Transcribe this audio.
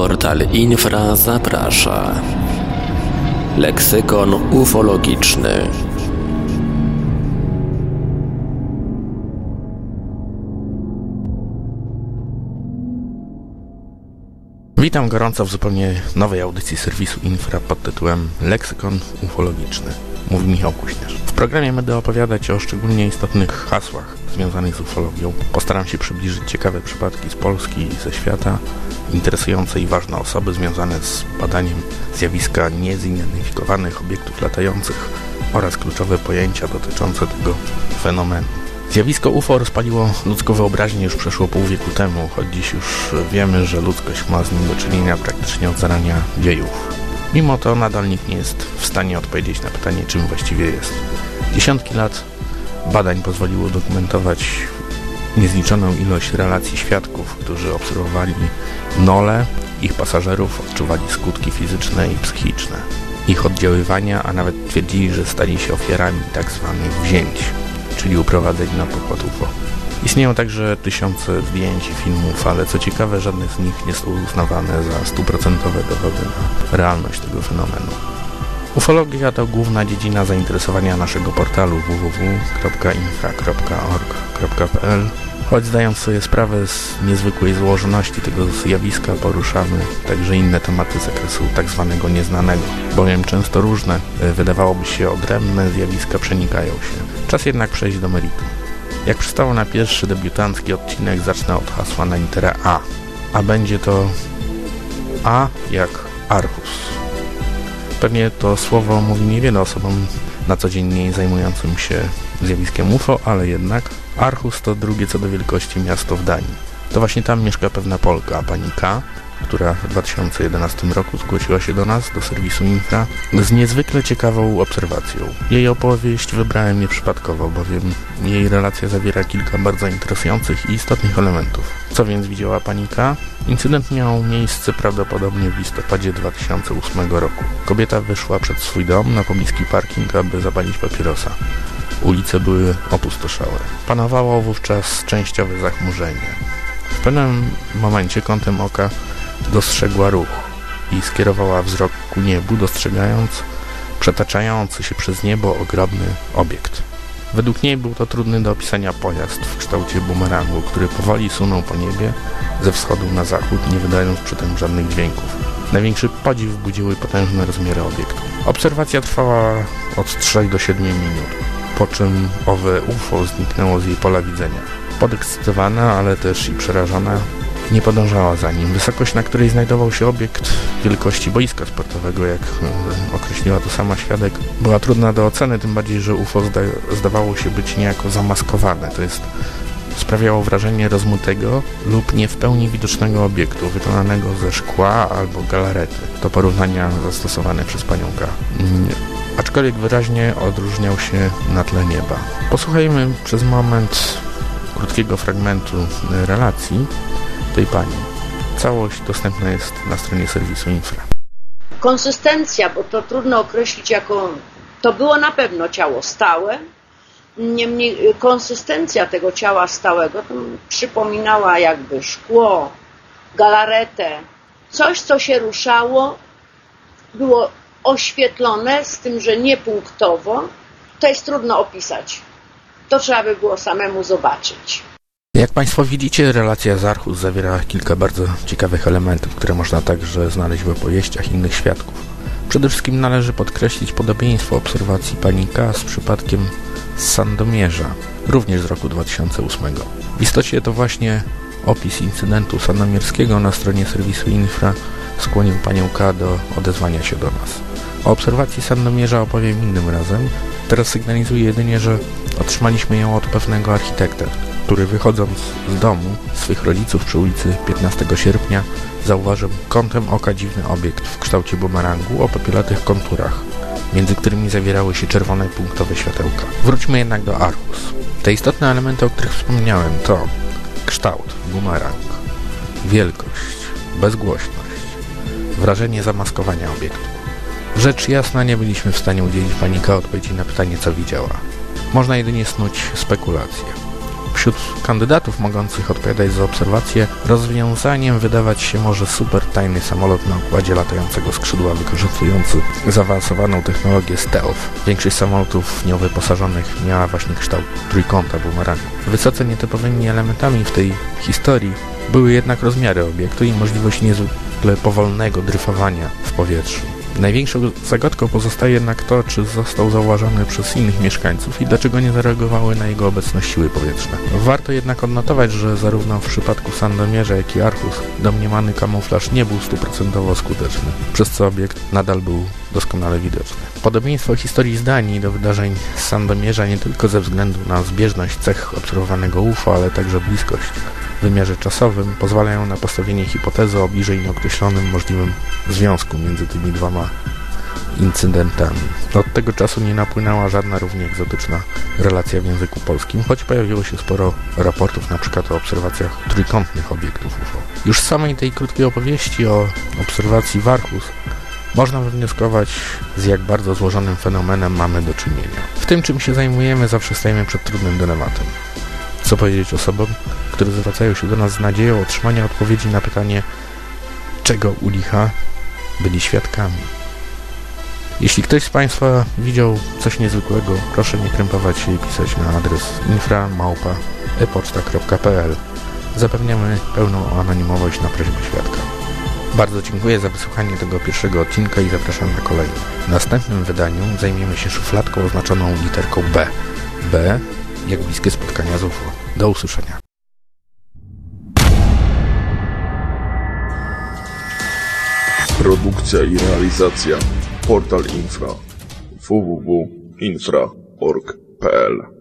Portal Infra zaprasza. Leksykon ufologiczny. Witam gorąco w zupełnie nowej audycji serwisu Infra pod tytułem Leksykon ufologiczny. Mówi Michał Kuśnierz. W programie będę opowiadać o szczególnie istotnych hasłach związanych z ufologią. Postaram się przybliżyć ciekawe przypadki z Polski i ze świata, interesujące i ważne osoby związane z badaniem zjawiska niezidentyfikowanych obiektów latających oraz kluczowe pojęcia dotyczące tego fenomenu. Zjawisko UFO rozpaliło ludzką wyobraźnię już przeszło pół wieku temu, choć dziś już wiemy, że ludzkość ma z nim do czynienia praktycznie od zarania dziejów. Mimo to nadal nikt nie jest w stanie odpowiedzieć na pytanie, czym właściwie jest. Dziesiątki lat badań pozwoliło dokumentować niezliczoną ilość relacji świadków, którzy obserwowali nole, ich pasażerów, odczuwali skutki fizyczne i psychiczne, ich oddziaływania, a nawet twierdzili, że stali się ofiarami tzw. Tak wzięć czyli uprowadzeń na pokład UFO. Istnieją także tysiące zdjęć i filmów, ale co ciekawe, żadne z nich nie są uznawane za stuprocentowe dowody na realność tego fenomenu. Ufologia to główna dziedzina zainteresowania naszego portalu www.infra.org.pl Choć zdając sobie sprawę z niezwykłej złożoności tego zjawiska, poruszamy także inne tematy z zakresu tak zwanego nieznanego, bowiem często różne, e, wydawałoby się odrębne zjawiska przenikają się. Czas jednak przejść do meritum. Jak przystało na pierwszy debiutancki odcinek, zacznę od hasła na literę A. A będzie to A jak Archus. Pewnie to słowo mówi niewiele osobom na co dzień zajmującym się zjawiskiem UFO, ale jednak Archus to drugie co do wielkości miasto w Danii. To właśnie tam mieszka pewna Polka, pani K., która w 2011 roku zgłosiła się do nas, do serwisu Infra, z niezwykle ciekawą obserwacją. Jej opowieść wybrałem nieprzypadkowo, bowiem jej relacja zawiera kilka bardzo interesujących i istotnych elementów. Co więc widziała pani K? Incydent miał miejsce prawdopodobnie w listopadzie 2008 roku. Kobieta wyszła przed swój dom na pobliski parking, aby zapalić papierosa. Ulice były opustoszałe. Panowało wówczas częściowe zachmurzenie. W pewnym momencie kątem oka dostrzegła ruch i skierowała wzrok ku niebu, dostrzegając przetaczający się przez niebo ogromny obiekt. Według niej był to trudny do opisania pojazd w kształcie bumerangu, który powoli sunął po niebie ze wschodu na zachód, nie wydając przy tym żadnych dźwięków. Największy podziw budziły potężne rozmiary obiektu. Obserwacja trwała od 3 do 7 minut, po czym owe UFO zniknęło z jej pola widzenia. Podekscytowana, ale też i przerażona, nie podążała za nim. Wysokość, na której znajdował się obiekt wielkości boiska sportowego, jak e, określiła to sama świadek, była trudna do oceny, tym bardziej, że UFO zda zdawało się być niejako zamaskowane. To jest sprawiało wrażenie rozmutego lub nie w pełni widocznego obiektu, wykonanego ze szkła albo galarety. To porównania zastosowane przez panią K. Aczkolwiek wyraźnie odróżniał się na tle nieba. Posłuchajmy przez moment krótkiego fragmentu relacji tej pani. Całość dostępna jest na stronie serwisu Infra. Konsystencja, bo to trudno określić jako... To było na pewno ciało stałe, niemniej konsystencja tego ciała stałego przypominała jakby szkło, galaretę, coś, co się ruszało, było oświetlone, z tym, że nie punktowo. To jest trudno opisać. To trzeba by było samemu zobaczyć. Jak Państwo widzicie, relacja z Archus zawiera kilka bardzo ciekawych elementów, które można także znaleźć w opowieściach innych świadków. Przede wszystkim należy podkreślić podobieństwo obserwacji panika z przypadkiem Sandomierza, również z roku 2008. W istocie to właśnie opis incydentu sandomierskiego na stronie serwisu Infra skłonił panią K do odezwania się do nas. O obserwacji Sandomierza opowiem innym razem. Teraz sygnalizuję jedynie, że otrzymaliśmy ją od pewnego architekta, który wychodząc z domu swych rodziców przy ulicy 15 sierpnia zauważył kątem oka dziwny obiekt w kształcie bumerangu o popielatych konturach, między którymi zawierały się czerwone punktowe światełka. Wróćmy jednak do Archus. Te istotne elementy, o których wspomniałem to kształt, bumerang, wielkość, bezgłośność, wrażenie zamaskowania obiektu. Rzecz jasna nie byliśmy w stanie udzielić panika odpowiedzi na pytanie, co widziała. Można jedynie snuć spekulacje. Wśród kandydatów mogących odpowiadać za obserwacje, rozwiązaniem wydawać się może super tajny samolot na układzie latającego skrzydła wykorzystujący zaawansowaną technologię stealth. Większość samolotów nią wyposażonych miała właśnie kształt trójkąta bumerangu. Wysoce nietypowymi elementami w tej historii były jednak rozmiary obiektu i możliwość niezwykle powolnego dryfowania w powietrzu. Największą zagadką pozostaje jednak to, czy został zauważony przez innych mieszkańców i dlaczego nie zareagowały na jego obecność siły powietrzne. Warto jednak odnotować, że zarówno w przypadku Sandomierza, jak i Archus domniemany kamuflaż nie był stuprocentowo skuteczny, przez co obiekt nadal był doskonale widoczny. Podobieństwo historii z Danii do wydarzeń z Sandomierza nie tylko ze względu na zbieżność cech obserwowanego UFO, ale także bliskość w wymiarze czasowym pozwalają na postawienie hipotezy o bliżej nieokreślonym możliwym związku między tymi dwoma incydentami. Od tego czasu nie napłynęła żadna równie egzotyczna relacja w języku polskim, choć pojawiło się sporo raportów np. o obserwacjach trójkątnych obiektów UFO. Już z samej tej krótkiej opowieści o obserwacji Warchus można wywnioskować, z jak bardzo złożonym fenomenem mamy do czynienia. W tym, czym się zajmujemy, zawsze stajemy przed trudnym dylematem. Co powiedzieć osobom, które zwracają się do nas z nadzieją otrzymania odpowiedzi na pytanie, czego u licha byli świadkami. Jeśli ktoś z Państwa widział coś niezwykłego, proszę nie krępować się i pisać na adres infra.małpa.epoczta.pl Zapewniamy pełną anonimowość na prośbę świadka. Bardzo dziękuję za wysłuchanie tego pierwszego odcinka i zapraszam na kolejny. W następnym wydaniu zajmiemy się szufladką oznaczoną literką B. B jak bliskie spotkania z UFO. Do usłyszenia. Produkcja i realizacja Portal Infra www.infra.org.pl